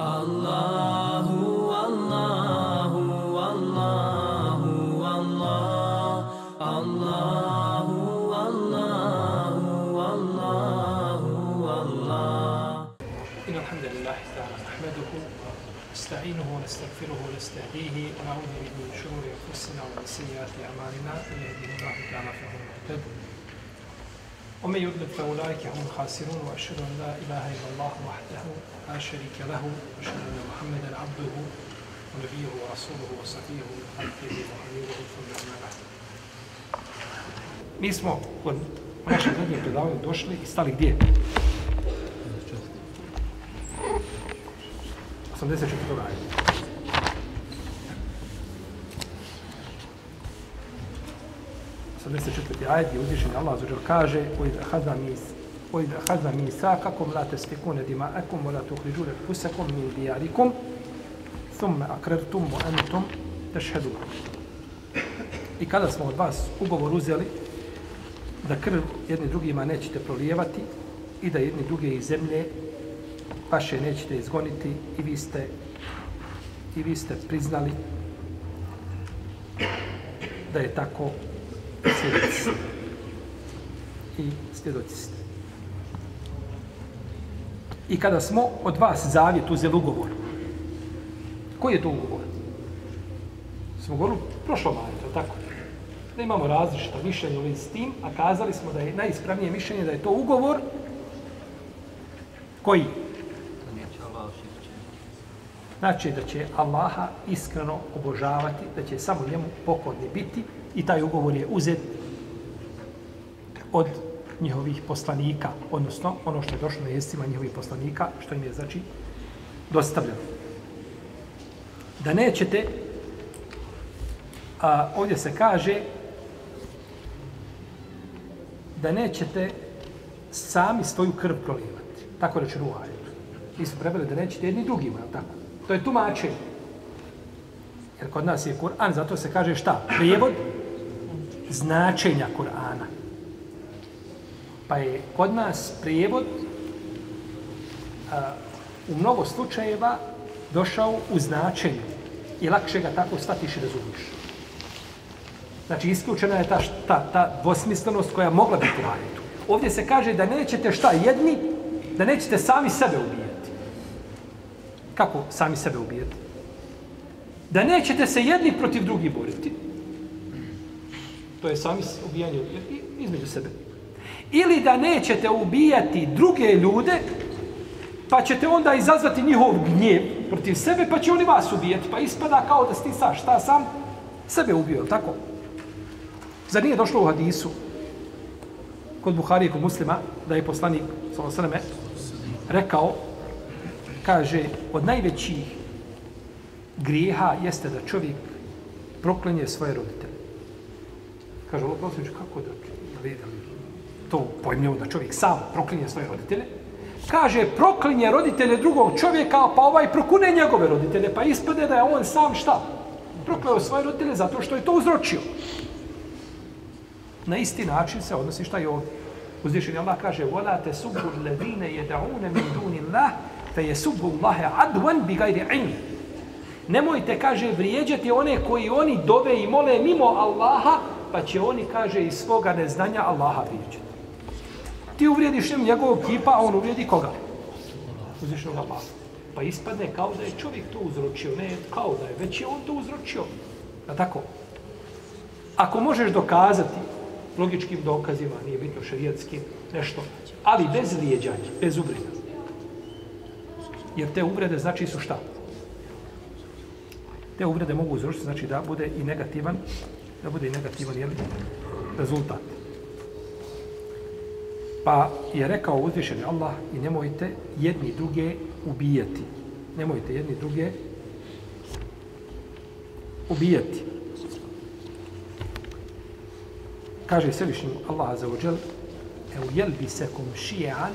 الله والله والله والله الله والله والله والله إن الحمد لله تعالى نحمده نستعينه ونستغفره ونستهديه ونعوذ به من شرور أنفسنا ومن سيئات أعمالنا من يهده الله تعالى فهو المهتد ومن يضلل فأولئك هم الخاسرون وأشهد أن لا إله إلا الله وحده لا شريك له وأشهد أن محمدا عبده ونبيه ورسوله وصفيه من خلقه وحبيبه ثم أما بعد Mi smo kod našeg zadnjeg predavanja došli i stali gdje? 84. ajet. 84. ajed je uzvišen Allah zađer kaže Ojda hadza mis Ojda hadza misa kakom la te spekune dima ekom Ola tu hliđule pusekom min dijarikom Thumme akrertum mu entum tešhedu I kada smo od vas ugovor uzeli da krv jedni drugima nećete prolijevati i da jedni druge iz zemlje vaše nećete izgoniti i vi ste i vi ste priznali da je tako svjedoci i svjedoci ste. I kada smo od vas zavjet uzeli ugovor, koji je to ugovor? Smo govorili prošlo malo, tako? Da imamo različito mišljenje u s tim, a kazali smo da je najispravnije mišljenje da je to ugovor koji? Znači da će Allaha iskreno obožavati, da će samo njemu pokorni biti i taj ugovor je uzet od njihovih poslanika, odnosno ono što je došlo na jestima njihovih poslanika, što im je znači dostavljeno. Da nećete, a ovdje se kaže da nećete sami svoju krv prolijevati. Tako reći Ruhajet. Mi su prebali da nećete jedni drugima, tako? To je tumačenje. Jer kod nas je Kur'an, zato se kaže šta? Prijevod značenja Kur'ana. Pa je kod nas prijevod a, u mnogo slučajeva došao u značenju i lakše ga tako statiš i razumiješ. Znači, isključena je ta, ta, ta dvosmislenost koja mogla biti u ajetu. Ovdje se kaže da nećete šta jedni, da nećete sami sebe ubijati. Kako sami sebe ubijati? Da nećete se jedni protiv drugih boriti. To je sami ubijanje između sebe. Ili da nećete ubijati druge ljude, pa ćete onda izazvati njihov gnjev protiv sebe, pa će oni vas ubijati. Pa ispada kao da ti sa šta sam sebe ubio, tako? Zar nije došlo u hadisu kod Buhari i kod muslima da je poslanik Salosaname rekao kaže, od najvećih grijeha jeste da čovjek proklenje svoje roditelje. Kaže, Allah poslanicu, kako da vidim to pojmljivo da čovjek sam proklinje svoje roditelje? Kaže, proklinje roditelje drugog čovjeka, pa ovaj prokune njegove roditelje, pa ispade da je on sam šta? Prokleo svoje roditelje zato što je to uzročio. Na isti način se odnosi šta je ovdje. Uzvišenje Allah kaže, volate subur levine jedaune min dunin lah, fe jesubu Allahe adwan bi gajri ilm. Nemojte, kaže, vrijeđati one koji oni dove i mole mimo Allaha, pa će oni, kaže, iz svoga neznanja Allaha vrijeđati. Ti uvrijediš njim njegovog kipa, a on uvrijedi koga? Uzvišnog Allaha. Pa ispadne kao da je čovjek to uzročio. Ne, kao da je, već je on to uzročio. A tako? Ako možeš dokazati logičkim dokazima, nije bitno šarijatskim, nešto, ali bez vrijeđanja, bez uvrijeđanja, Jer te uvrede znači su šta? Te uvrede mogu uzročiti, znači da bude i negativan, da bude i negativan jel, rezultat. Pa je rekao uzvišeni Allah i nemojte jedni druge ubijati. Nemojte jedni druge ubijati. Kaže Svevišnji Allah za ođel Eu jelbisekum šijan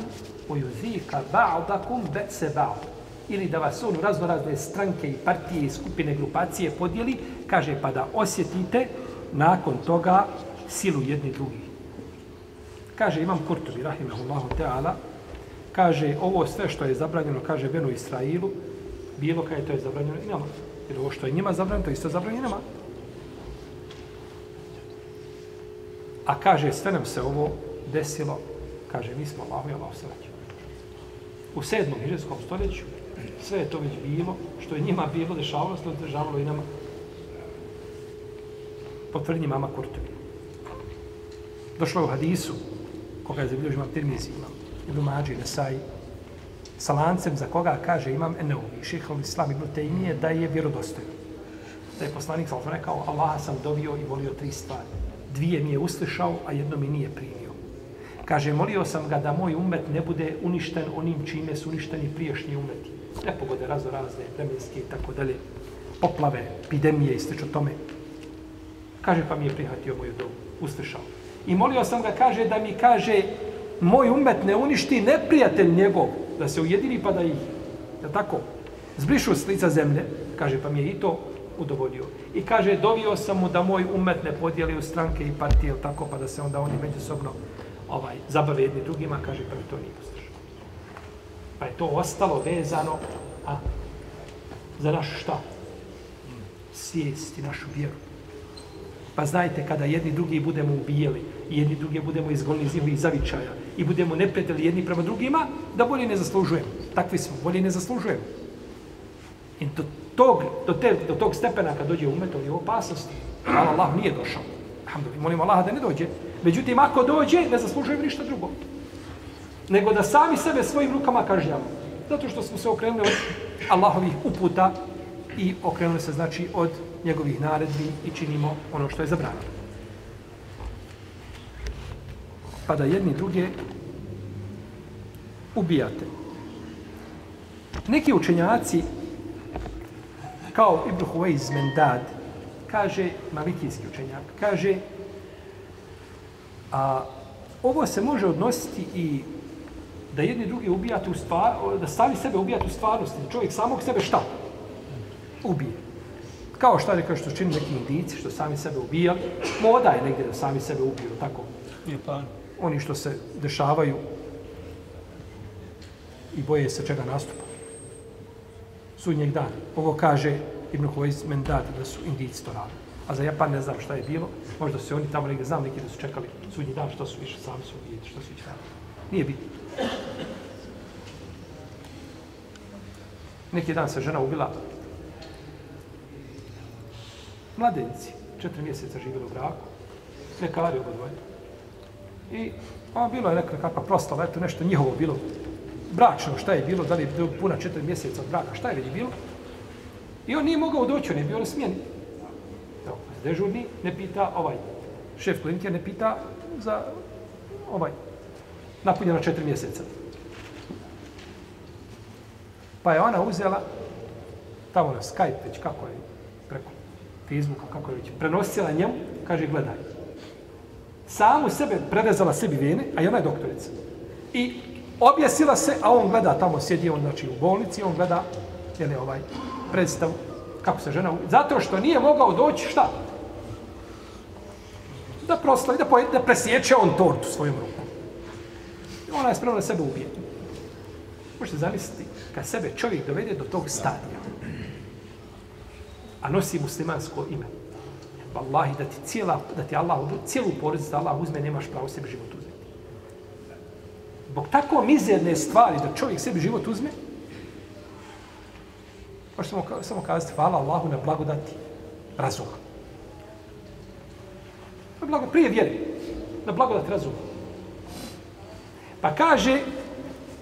u juzika ba'dakum be'se ba'd. Ili da vas on u razno razne stranke i partije i skupine grupacije podijeli, kaže pa da osjetite nakon toga silu jedni drugih. Kaže Imam Kurtovi, rahimahullahu ta'ala, kaže ovo sve što je zabranjeno, kaže Benu Israilu, bilo kada je to je zabranjeno i nama. Jer ovo što je njima zabranjeno, to isto zabranjeno nama. A kaže, sve nam se ovo desilo, kaže, mi smo Allahu i Allahu se vraćamo. U sedmom hiđarskom stoljeću sve je to već bilo, što je njima bilo, dešavalo se, to dešavalo i nama. Potvrdnji mama Kurtovi. Došlo je u hadisu, koga je zabilježio imam Tirmizi, imam Ibn Mađi, Nesaj, sa lancem za koga kaže imam Eneuvi, šehovi islam Ibn Tejmije, da je vjerodostojan. Da je poslanik sam rekao, Allaha sam dovio i volio tri stvari. Dvije mi je uslišao, a jedno mi nije primio. Kaže, molio sam ga da moj umet ne bude uništen onim čime su uništeni priješnji umeti. Nepogode razno razne, vremenske i tako dalje, poplave, epidemije i slično tome. Kaže, pa mi je prihvatio moju dobu, uslišao. I molio sam ga, kaže, da mi kaže, moj umet ne uništi neprijatelj njegov, da se ujedini pa da ih, da tako, zbrišu s lica zemlje, kaže, pa mi je i to udovodio. I kaže, dovio sam mu da moj umet ne podijeli u stranke i partije, tako, pa da se onda oni međusobno ovaj, zabave jedni drugima, kaže, pa to nije poslušao. Pa je to ostalo vezano a, za našu šta? Svijest i našu vjeru. Pa znajte, kada jedni drugi budemo ubijeli, i jedni drugi budemo izgolni iz njihovih zavičaja, i budemo neprijatelji jedni prema drugima, da bolje ne zaslužujemo. Takvi smo, bolje ne zaslužujemo. I do tog, do, te, do tog stepena kad dođe umet, on je opasnosti. Ali Allah nije došao. Alhamdulillah, molimo Allaha da ne dođe. Međutim, ako dođe, ne zaslužujemo ništa drugo. Nego da sami sebe svojim rukama kažnjamo. Zato što smo se okrenuli od Allahovih uputa i okrenuli se, znači, od njegovih naredbi i činimo ono što je zabranjeno. Pa da jedni druge ubijate. Neki učenjaci, kao Ibn Huweiz Mendad, kaže, malikijski učenjak, kaže, a ovo se može odnositi i da jedni drugi ubijate u stvar, da stavi sebe ubijati u stvarnosti, čovjek samog sebe šta? Ubije. Kao što je kao što čini neki indici, što sami sebe ubijali, moda je negdje da sami sebe ubiju, tako? Je pa. Oni što se dešavaju i boje se čega nastupa. Sudnjeg dana. Ovo kaže Ibn Huwais Mendad da su indici to radili. A za Japan ne znam šta je bilo. Možda se oni tamo negdje znam neki da su čekali sudnji dan što su više sami su vidjeti, što su više radili. Nije bitno. Neki dan se žena ubila mladenci, četiri mjeseca živjeli u braku, lekari oba dvoje. I a, bilo je neka kakva proslava, eto nešto njihovo bilo, bračno, šta je bilo, da li je puna četiri mjeseca od braka, šta je već bilo. I on nije mogao doći, on je bio na smjeni dežurni ne pita ovaj, šef klinike ne pita za ovaj, napunjeno četiri mjeseca. Pa je ona uzela tamo na Skype, već kako je, preko Facebooka, kako je već, prenosila njemu, kaže, gledaj. Samu sebe prevezala sebi vene, a ona je doktorica. I objesila se, a on gleda tamo, sjedi on znači, u bolnici, on gleda jeli, ovaj, predstav kako se žena... Zato što nije mogao doći, šta? Da proslavi, da, pojede, da presjeće on tortu svojom rukom. I ona je spremna da sebe ubije. Možete zamisliti, kad sebe čovjek dovede do tog stadija, a nosi muslimansko ime, Wallahi, da ti cijela, da ti Allah, cijelu porodicu da Allah uzme, nemaš pravo sebi život uzeti. Zbog tako mizerne stvari da čovjek sebi život uzme, Samo samo kazati hvala Allahu na blagodati razuma. Blago, prije vjeri, na blagodat razuma. Pa kaže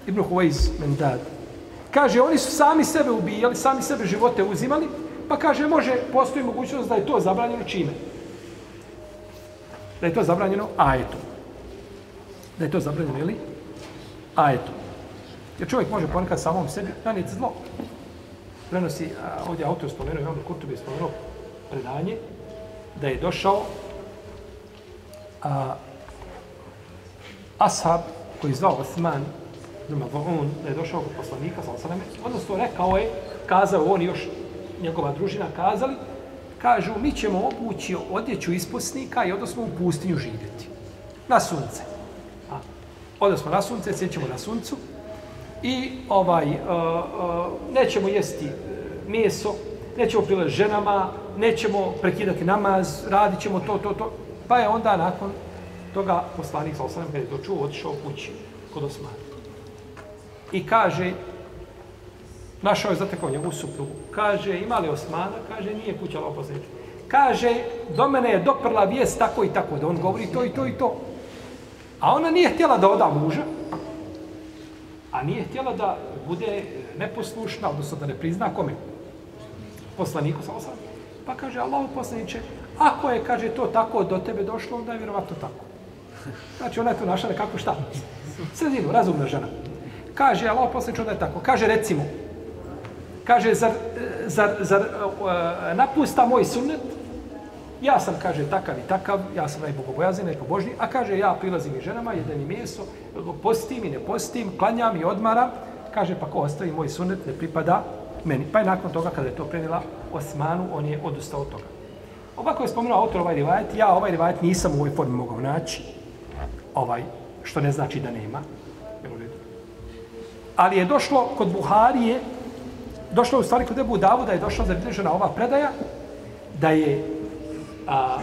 Ibn Huwaiz Mendad, kaže, oni su sami sebe ubijali, sami sebe živote uzimali, Pa kaže, može, postoji mogućnost da je to zabranjeno čime? Da je to zabranjeno ajetom. Da je to zabranjeno, ili? Ajetom. Jer čovjek može ponekad samom sebi nanijeti zlo. Prenosi, a, ovdje autor spomenuo, imam Kurtubi spomenuo predanje, da je došao a, ashab koji zvao Osman on da je došao kod poslanika, odnosno rekao je, kazao on još njegova družina kazali, kažu, mi ćemo obući odjeću isposnika i odnosno u pustinju živjeti. Na sunce. A, odnosno na sunce, sjećemo na suncu. i ovaj, uh, uh, nećemo jesti e, meso, nećemo prilaz ženama, nećemo prekidati namaz, radit ćemo to, to, to. Pa je onda nakon toga poslanik sa osanem, kada je to čuo, otišao kući kod Osmana. I kaže, našao je zatekao njegovu suprugu. Kaže, ima li Osmana? Kaže, nije kuća oposljednje. Kaže, do mene je doprla vijest tako i tako, da on govori to i to i to. A ona nije htjela da oda muža, a nije htjela da bude neposlušna, odnosno da ne prizna kome? Poslaniku sa osam. Pa kaže, Allah poslaniče, ako je, kaže, to tako do tebe došlo, onda je vjerovatno tako. Znači, ona je to našla nekako šta? Sredinu, razumna žena. Kaže, Allah poslaniče, onda je tako. Kaže, recimo, kaže, zar, zar, zar uh, napusta moj sunnet? Ja sam, kaže, takav i takav, ja sam najbogobojazan, najpobožniji, a kaže, ja prilazim i ženama, jedem i meso, postim i ne postim, klanjam i odmaram, kaže, pa ko ostavi moj sunnet, ne pripada meni. Pa je nakon toga, kada je to prenila Osmanu, on je odustao od toga. Ovako je spomenuo autor ovaj rivajet, ja ovaj rivajet nisam u ovoj formi mogao naći, ovaj, što ne znači da nema. Ali je došlo kod Buharije, došlo u stvari kod Ebu Davuda je došla zabilježena ova predaja, da je a,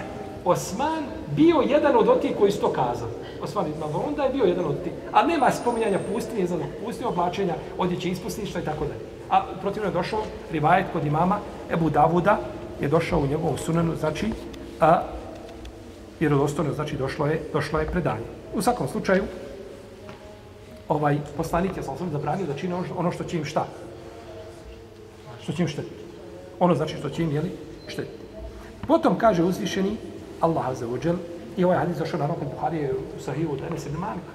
Osman bio jedan od otih koji su to kazali. Osman ibn Mazun, da je bio jedan od tih. A nema spominjanja pustinje, za pustinje oblačenja, odjeće ispustništva i tako dalje. A protivno je došao rivajet kod imama Ebu Davuda, je došao u njegovom sunanu, znači, a, vjerodostojno, znači, došlo je, došlo je predanje. U svakom slučaju, ovaj poslanik je sam sam zabranio da čine ono, što će im šta? Što će im štetiti. Ono znači što će im, jeli, štetiti. Potom kaže uzvišeni Allah Azza wa i ovaj hadis došao na rokom Buharije u Sahihu od Enes ibn Malika.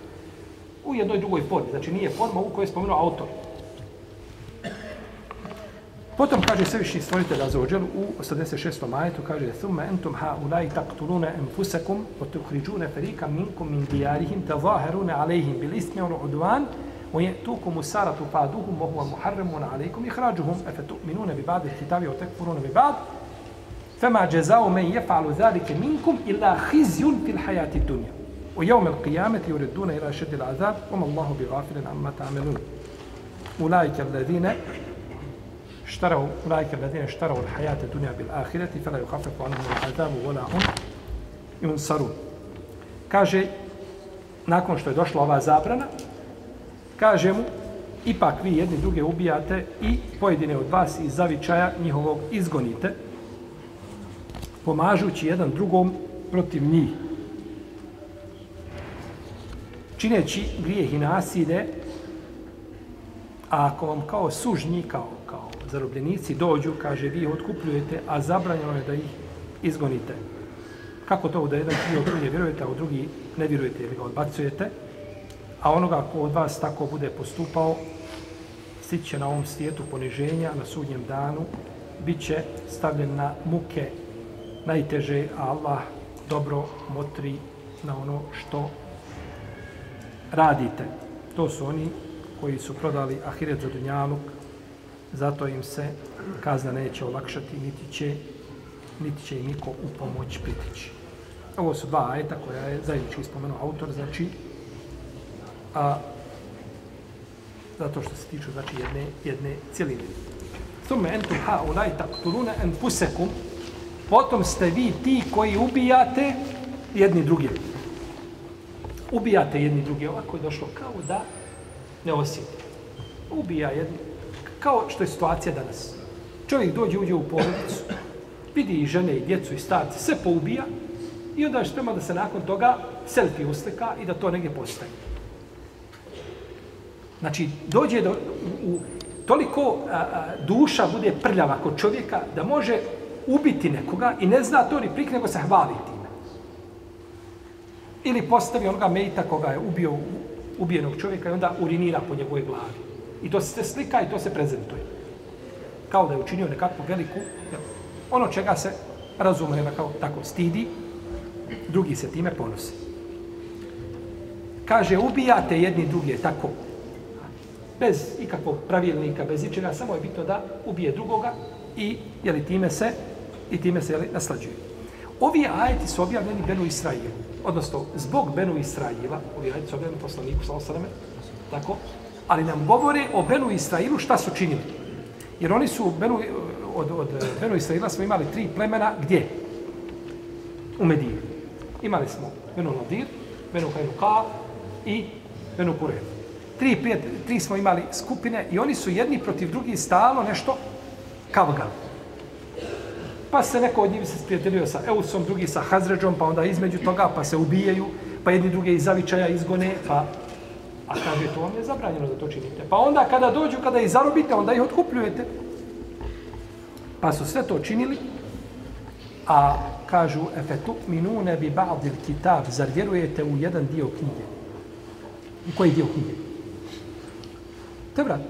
U jednoj drugoj formi, znači nije forma u kojoj je spomenuo autor. Potom kaže Svevišnji stvoritelj Jal u 86. majetu, kaže enfusekum o tuhriđune ferika minkum min dijarihim te zaherune alejhim bil ismi ono udvan ويأتوكم السارة فادوهم وهو محرم عليكم إخراجهم أفتؤمنون ببعض الكتاب وتكفرون ببعض فما جزاء من يفعل ذلك منكم إلا خزي في الحياة الدنيا ويوم القيامة يردون إلى شد العذاب وما الله بغافل عما تعملون أولئك الذين اشتروا أولئك الذين اشتروا الحياة الدنيا بالآخرة فلا يخفف عنهم العذاب ولا هم ينصرون kaže nakon što je došla ova zabrana kaže mu ipak vi jedni druge ubijate i pojedine od vas iz zavičaja njihovog izgonite pomažući jedan drugom protiv njih. Čineći grijeh i naside, a ako vam kao sužnji, kao, kao zarobljenici dođu, kaže, vi otkupljujete, a zabranjeno je da ih izgonite. Kako to da jedan dio drugi vjerujete, a u drugi ne vjerujete ili ga odbacujete, a onoga ko od vas tako bude postupao, stiće na ovom svijetu poniženja, na sudnjem danu, bit će stavljen na muke najteže, a Allah dobro motri na ono što radite. To su oni koji su prodali ahiret za dunjaluk, zato im se kazna neće olakšati, niti će, niti će im niko u pomoć pritići. Ovo su dva ajeta koja je zajednički spomenuo autor, znači, a, zato što se tiču znači, jedne, jedne cijeline. Thumme entum ha ulaj taktuluna enfusekum, potom ste vi ti koji ubijate jedni druge. Ubijate jedni druge. Ovako je došlo kao da ne osjeti. Ubija jedni. Kao što je situacija danas. Čovjek dođe, uđe u porodicu, vidi i žene, i djecu, i starce, sve poubija i onda je sprema da se nakon toga selfie uslika i da to negdje postaje. Znači, dođe do, u, u toliko a, a, duša bude prljava kod čovjeka da može ubiti nekoga i ne zna to ni prik, nego se hvali time. Ili postavi onoga mejta koga je ubio ubijenog čovjeka i onda urinira po njegovoj glavi. I to se slika i to se prezentuje. Kao da je učinio nekakvu veliku, ono čega se razume da kao tako stidi, drugi se time ponose. Kaže, ubijate jedni druge tako, bez ikakvog pravilnika, bez ičega, samo je bitno da ubije drugoga i jeli, time se i time se jeli, naslađuje. Ovi ajeti su objavljeni Benu Israilu, odnosno zbog Benu Israila, ovi ajeti su objavljeni poslaniku sa osadame, tako, ali nam govore o Benu Israilu šta su činili. Jer oni su, Benu, od, od Benu Israila smo imali tri plemena, gdje? U Mediji. Imali smo Benu Nadir, Benu Kajnuka i Benu Kurev. Tri, pet, tri smo imali skupine i oni su jedni protiv drugih stalo nešto kavgali. Pa se neko od njih se sprijateljio sa Eusom, drugi sa Hazređom, pa onda između toga pa se ubijaju, pa jedni druge iz zavičaja izgone, pa a kaže to vam je zabranjeno da to činite. Pa onda kada dođu, kada ih zarobite, onda ih otkupljujete. Pa su sve to činili, a kažu efetu minune bi ba'dil kitab, zar vjerujete u jedan dio knjige? U koji dio knjige? Tevrat.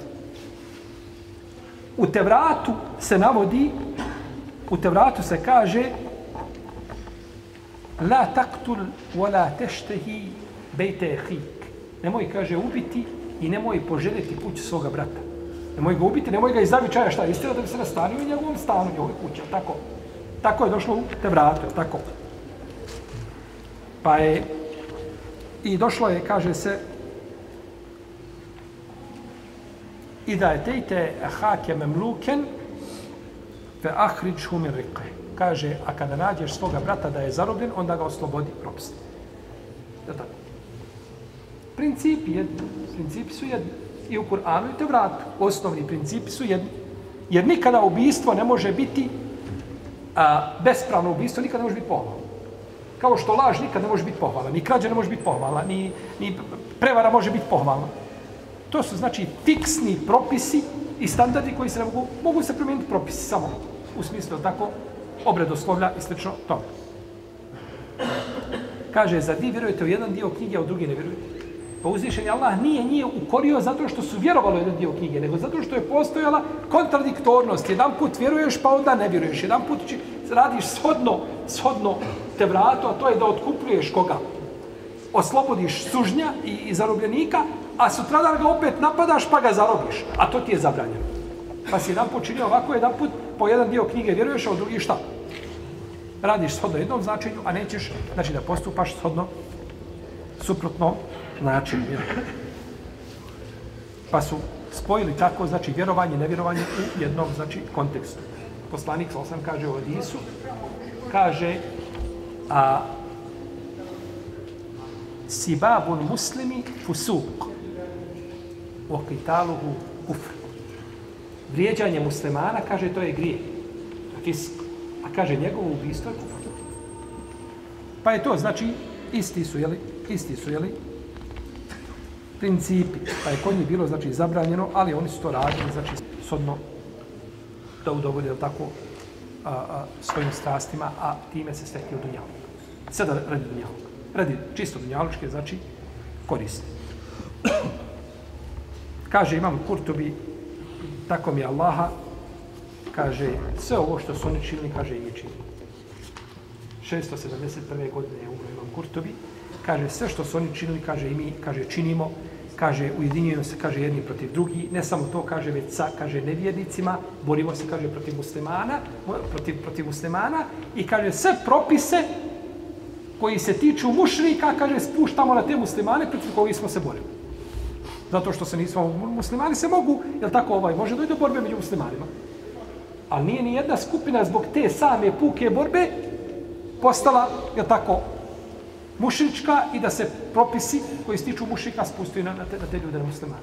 U Tevratu se navodi u Tevratu se kaže la taktul wa la teštehi bejte hik. Nemoj, kaže, ubiti i nemoj poželjeti kuću svoga brata. Nemoj ga ubiti, nemoj ga iz zavičaja šta istina da bi se nastanio u njegovom stanu, njegove kuće, tako? Tako je došlo u Tevratu, tako? Pa je i došlo je, kaže se, i da je tejte hake memluken, fe ahrič humir rikle. Kaže, a kada nađeš svoga brata da je zarobljen, onda ga oslobodi, propusti. Je tako? Principi, jedni, principi su jedni. I u Kur'anu i Tevratu. Osnovni principi su jedni. Jer nikada ubijstvo ne može biti a, bespravno ubijstvo, nikada ne može biti pohvala. Kao što laž nikada ne može biti pohvala, ni krađa ne može biti pohvala, ni, ni prevara može biti pohvala. To su znači fiksni propisi i standardi koji se ne mogu, mogu se promijeniti propisi samo u smislu tako obredoslovlja i slično tome. Kaže, za di vjerujete u jedan dio knjige, a u drugi ne vjerujete? Pa uzvišen Allah nije nije ukorio zato što su vjerovali u jedan dio knjige, nego zato što je postojala kontradiktornost. Jedan put vjeruješ, pa onda ne vjeruješ. Jedan put či, radiš shodno, shodno te vratu, a to je da otkupljuješ koga? Oslobodiš sužnja i, i zarobljenika, a sutradan ga opet napadaš pa ga zarobiš. A to ti je zabranjeno. Pa si jedan put činio ovako, jedan put po jedan dio knjige vjeruješ, a u drugi šta? Radiš shodno jednom značenju, a nećeš, znači da postupaš shodno suprotno načinu. Pa su spojili tako, znači, vjerovanje nevjerovanje u jednom, znači, kontekstu. Poslanik, sam kaže u Adisu, kaže, a sibabun muslimi fusuk o kitaluhu kufr. Vrijeđanje muslimana, kaže, to je grije. Fisk. A kaže, njegovo ubistvo je kufr. Pa je to, znači, isti su, jeli, isti su, jeli, principi. Pa je kod njih bilo, znači, zabranjeno, ali oni su to radili, znači, sodno da udovolje, tako, a, a, svojim strastima, a time se stekli u dunjalu. Sada radi dunjalu. Radi čisto dunjalučke, znači, koristi. Kaže, imam Kurtobi, tako mi Allaha, kaže, sve ovo što su oni činili, kaže, i mi činili. 671. godine je umro imam Kurtobi, kaže, sve što su oni činili, kaže, i mi, kaže, činimo, kaže, ujedinjujemo se, kaže, jedni protiv drugi, ne samo to, kaže, već sa, kaže, nevjernicima, borimo se, kaže, protiv muslimana, protiv, protiv muslimana, i kaže, sve propise koji se tiču mušrika, kaže, spuštamo na te muslimane protiv koga smo se borili. Zato što se nismo muslimani, se mogu, jel tako, ovaj, može doći do borbe među muslimanima. Ali nije ni jedna skupina zbog te same puke borbe postala, jel tako, mušrička i da se propisi koji se tiču mušrika spustuju na, na, te, na te ljude na muslimane.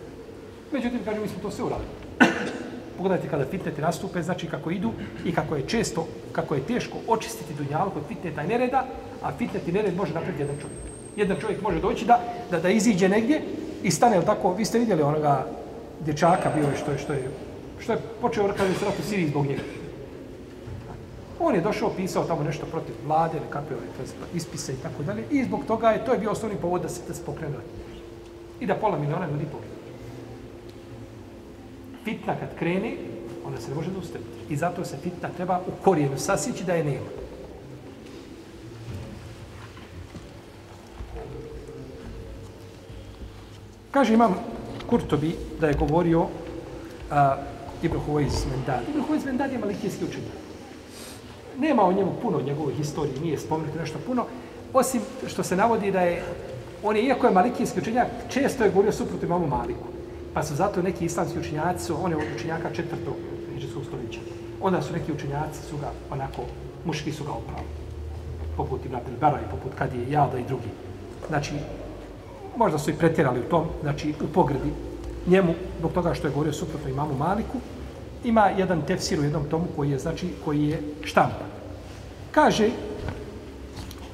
Međutim, kažem, mi smo to sve uradili. Pogledajte kada fitneti nastupe, znači kako idu i kako je često, kako je teško očistiti dunjalu kod fitneta i nereda, a fitnet i nered može napraviti jedan čovjek. Jedan čovjek može doći da, da, da iziđe negdje i stane, tako, vi ste vidjeli onoga dječaka bio je što je, što je, što je počeo kada se ratu Siriji zbog njega. On je došao, pisao tamo nešto protiv vlade, nekakve kako ispise i tako dalje. I zbog toga je, to je bio osnovni povod da se, da spokrenu. I da pola miliona ljudi poginu. Fitna kad krene, ona se ne može zaustaviti. I zato se fitna treba u korijenu sasići da je nema. Kaže imam Kurtobi da je govorio uh, Ibn Huvajz Mendad. Ibn Huvajz Mendad je malikijski učenjak nema o njemu puno njegovoj historiji nije spomenuto nešto puno, osim što se navodi da je, on je, iako je malikijski učenjak, često je govorio suprot imamu Maliku. Pa su zato neki islamski učenjaci, on je od učenjaka četvrtog hiđarskog stoljeća. Onda su neki učenjaci su ga onako, muški su ga oprali. Poput Ibn Abdelbera i poput Kadije Jada i drugi. Znači, možda su i pretjerali u tom, znači u pogredi njemu, zbog toga što je govorio suprotno imamu Maliku, ima jedan tefsir u jednom tomu koji je, znači, koji je štampan. Kaže,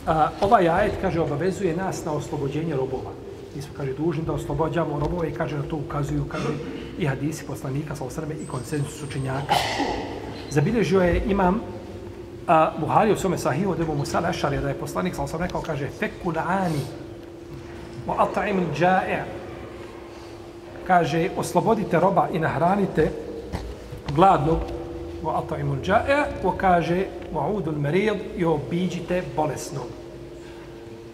a, ovaj ajet, kaže, obavezuje nas na oslobođenje robova. Mi smo, kaže, dužni da oslobođamo robove i kaže, na to ukazuju, kaže, i hadisi poslanika, sa osrme, i konsensus učenjaka. Zabilježio je imam a, Buhari u svome sahiju od Ebu Musa Lešarija, da je poslanik, sa osrme, rekao, kaže, feku la'ani, wa at'im al-ja'i' kaže oslobodite roba i nahranite gladnog wa at'im al-ja'i' wa kaže wa'ud al-marid i obiđite bolesnog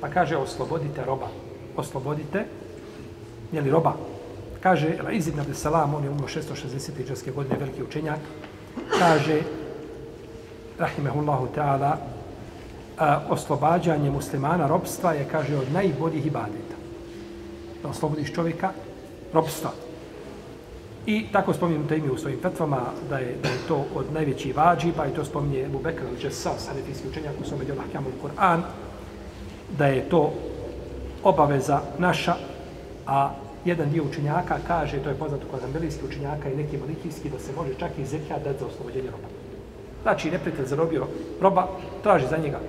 pa kaže oslobodite roba oslobodite je li roba kaže Al-Iz ibn Salam on je umro 660. iđarske godine veliki učenjak kaže rahimehullahu ta'ala oslobađanje muslimana robstva je, kaže, od najboljih ibadeta da oslobodiš čovjeka robstva. I tako spominjem te ime u svojim fetvama da je, da je to od najvećih vađi, pa i to spominje Ebu Bekr, ali će sa sanetijski učenjak u svome djelu Ahkamul Kur'an, da je to obaveza naša, a jedan dio učenjaka kaže, to je poznato kod ambelijskih učenjaka i neki malikijski, da se može čak i zekija dati za oslobođenje roba. Znači, neprijatelj zarobio roba, traži za njega,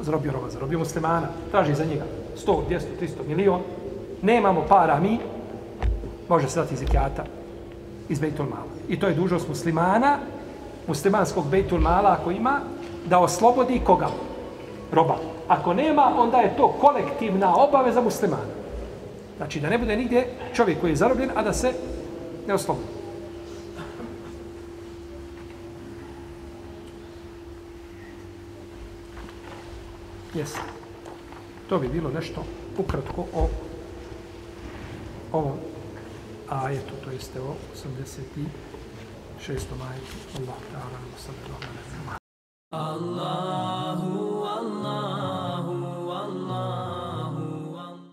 zarobio roba, zarobio muslimana, traži za njega 100, 200, 300 milion, nemamo para mi, može se dati zekijata iz Bejtul Mala. I to je dužnost muslimana, muslimanskog Bejtul Mala ako ima, da oslobodi koga? Roba. Ako nema, onda je to kolektivna obaveza muslimana. Znači da ne bude nigdje čovjek koji je zarobljen, a da se ne oslobodi. Jesi. To bi bilo nešto ukratko o ovom ajetu, to jeste o 86. ajetu. Allah ta'ala, sallallahu alaihi wa sallam.